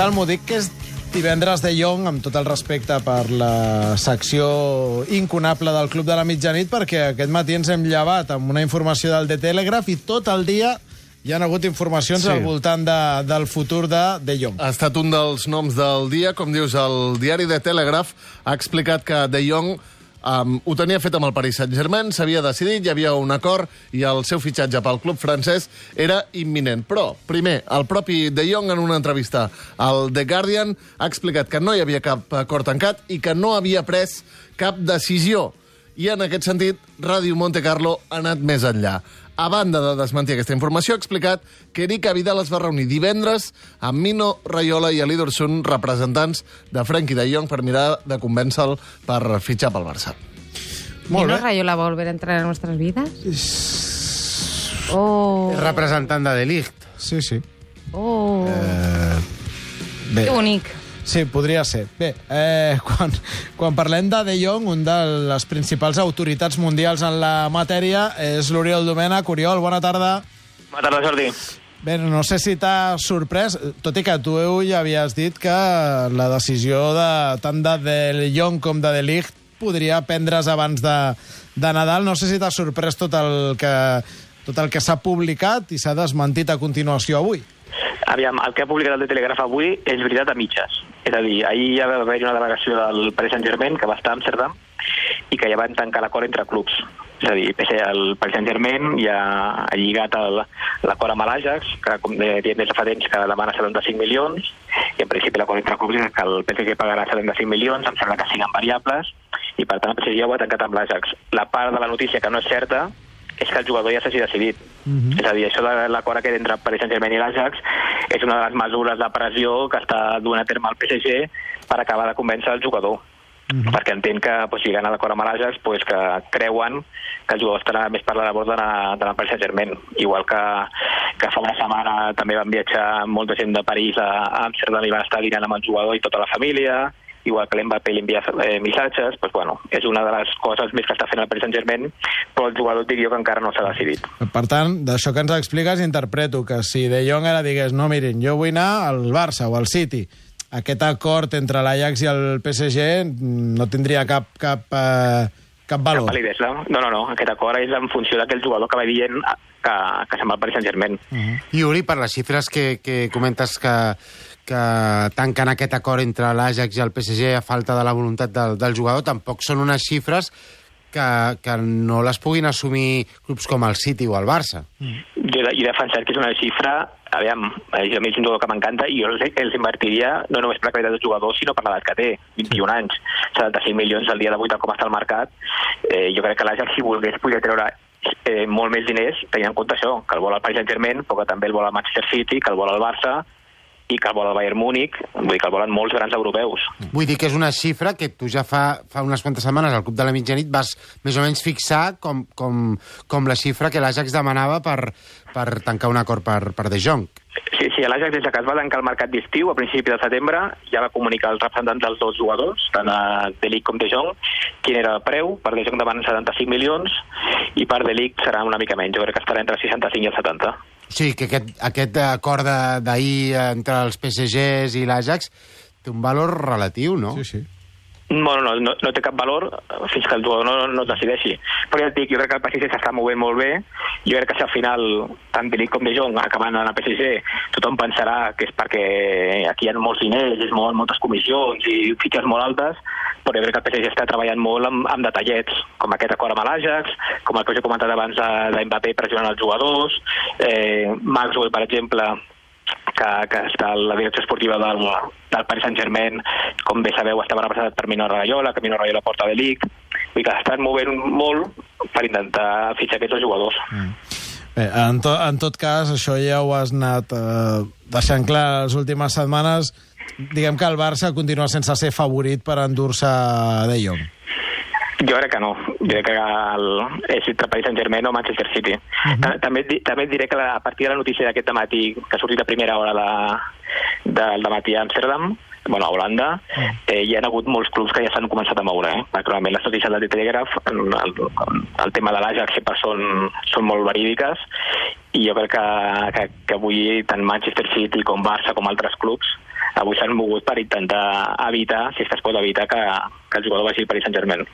Salmo, dic que és divendres de Jong, amb tot el respecte per la secció incunable del Club de la Mitjanit, perquè aquest matí ens hem llevat amb una informació del The Telegraph i tot el dia hi han hagut informacions Sí. al voltant de, del futur de De Jong. Ha estat un dels noms del dia. Com dius, el diari de Telegraph ha explicat que De Jong um, ho tenia fet amb el Paris Saint-Germain, s'havia decidit, hi havia un acord i el seu fitxatge pel club francès era imminent. Però, primer, el propi De Jong en una entrevista al The Guardian ha explicat que no hi havia cap acord tancat i que no havia pres cap decisió. I en aquest sentit, Ràdio Monte Carlo ha anat més enllà. A banda de desmentir aquesta informació, ha explicat que Erika Vidal es va reunir divendres amb Mino Raiola i Ali Dorsun, representants de Frenkie de Jong, per mirar de convèncer-lo per fitxar pel Barça. Molt ¿Nino bé. Rayola va a volver a entrar en nuestras vidas? Oh, És representant de Delict. Sí, sí. oh. Eh, bé. Que bonic. Sí, podria ser. Bé, eh, quan, quan parlem de De Jong, un de les principals autoritats mundials en la matèria és l'Oriol Domènech. Oriol, bona tarda. Bona tarda, Jordi. Bé, no sé si t'ha sorprès, tot i que tu ja havies dit que la decisió de, tant de De Jong com de De Ligt podria prendre's abans de, de Nadal. No sé si t'ha sorprès tot el que, tot el que s'ha publicat i s'ha desmentit a continuació avui. Aviam, el que ha publicat el de Telegraf avui és veritat a mitges. És a dir, ahir ja va haver una delegació del Paris Saint-Germain que va estar a Amsterdam i que ja van tancar l'acord entre clubs. És a dir, el Paris Saint-Germain ja ha lligat l'acord amb l'Ajax, que com diem des de fa temps que demana 75 milions, i en principi l'acord entre clubs és que el PSG pagarà 75 milions, em sembla que siguin variables, i per tant el PSG ja ho ha tancat amb l'Ajax. La part de la notícia que no és certa és que el jugador ja s'hagi decidit. És a dir, això de l'acord aquest entre Paris Saint-Germain i l'Ajax és una de les mesures de pressió que està duent a terme el PSG per acabar de convèncer el jugador. perquè entén que doncs, lligant a l'acord amb l'Ajax doncs, que creuen que el jugador estarà més per la labor de la, de la Paris Saint-Germain. Igual que, que fa una setmana també van viatjar molta gent de París a, a Amsterdam i van estar dinant amb el jugador i tota la família, igual que l'Mbappé li envia eh, missatges, doncs, bueno, és una de les coses més que està fent el Paris Saint-Germain, però el jugador diria que encara no s'ha decidit. Per tant, d'això que ens expliques, interpreto que si De Jong ara digués no, mirin, jo vull anar al Barça o al City, aquest acord entre l'Ajax i el PSG no tindria cap, cap, eh, cap Cap valor. validesa. No, no, no. Aquest acord és en funció d'aquell jugador que va dient que, que se'n va al Paris Saint-Germain. I Uri, per les xifres que, que comentes que, que tanquen aquest acord entre l'Ajax i el PSG a falta de la voluntat del, del jugador, tampoc són unes xifres que, que no les puguin assumir clubs com el City o el Barça. Jo he defensat que és una xifra, aviam, a mi és un jugador que m'encanta i jo els, els invertiria no només per la qualitat del jugador, sinó per l'edat que té, 21 anys, 75 milions al dia d'avui, tal com està el mercat. Eh, jo crec que l'Ajax, si volgués, podria treure eh, molt més diners, tenint en compte això, que el vol el Paris Saint-Germain, però que també el vol el Manchester City, que el vol el Barça, i que el vol el Bayern Múnich, vull dir que el volen molts grans europeus. Vull dir que és una xifra que tu ja fa, fa unes quantes setmanes al Club de la Mitjanit vas més o menys fixar com, com, com la xifra que l'Ajax demanava per, per tancar un acord per, per De Jong. Sí, sí, l'Ajax des que es va tancar el mercat d'estiu a principi de setembre ja va comunicar als representants dels dos jugadors, tant a Delic com De Jong, quin era el preu. Per De Jong demanen 75 milions i per Delic serà una mica menys. Jo crec que estarà entre 65 i el 70. O sigui, que aquest, aquest acord de- d'ahir entre els PSGs i l'Ajax té un valor relatiu, no? Sí, sí. Bueno, no, no, no té cap valor fins que el jugador no, no es decideixi. Però ja et dic, jo crec que el PSG s'està movent molt bé. Jo crec que si al final tant Delic com De Jong acaben en el PSG, tothom pensarà que és perquè aquí hi ha molts diners, es mouen moltes comissions i fitxes molt altes, però jo crec que el PSG està treballant molt amb, amb detallets, com aquest acord amb l'Ajax, com el que us he comentat abans de- d'Mbappé pressionant els jugadors, eh, Maxwell, per exemple, que, que està la direcció esportiva del, del Paris Saint-Germain, com bé sabeu, estava representat per Mino Raiola, que Mino Raiola porta de Lic, i que estan movent molt per intentar fitxar aquests dos jugadors. Bé, en, to, en tot cas, això ja ho has anat eh, deixant clar les últimes setmanes. Diguem que el Barça continua sense ser favorit per endur-se De Jong. Jo crec que no. Jo crec que el, és entre Paris Saint-Germain o Manchester City. Uh -huh. també, també et diré que la, a partir de la notícia d'aquest matí, que ha sortit a primera hora de, de, de matí a Amsterdam, bueno, a Holanda, eh, hi ha hagut molts clubs que ja s'han començat a moure, eh? perquè normalment les notícies del Telegraph, el, el, el tema de l'Ajax sempre són, són molt verídiques, i jo crec que, que, que avui tant Manchester City com Barça com altres clubs avui s'han mogut per intentar evitar, si és que es pot evitar, que, que el jugador vagi al Paris Saint-Germain.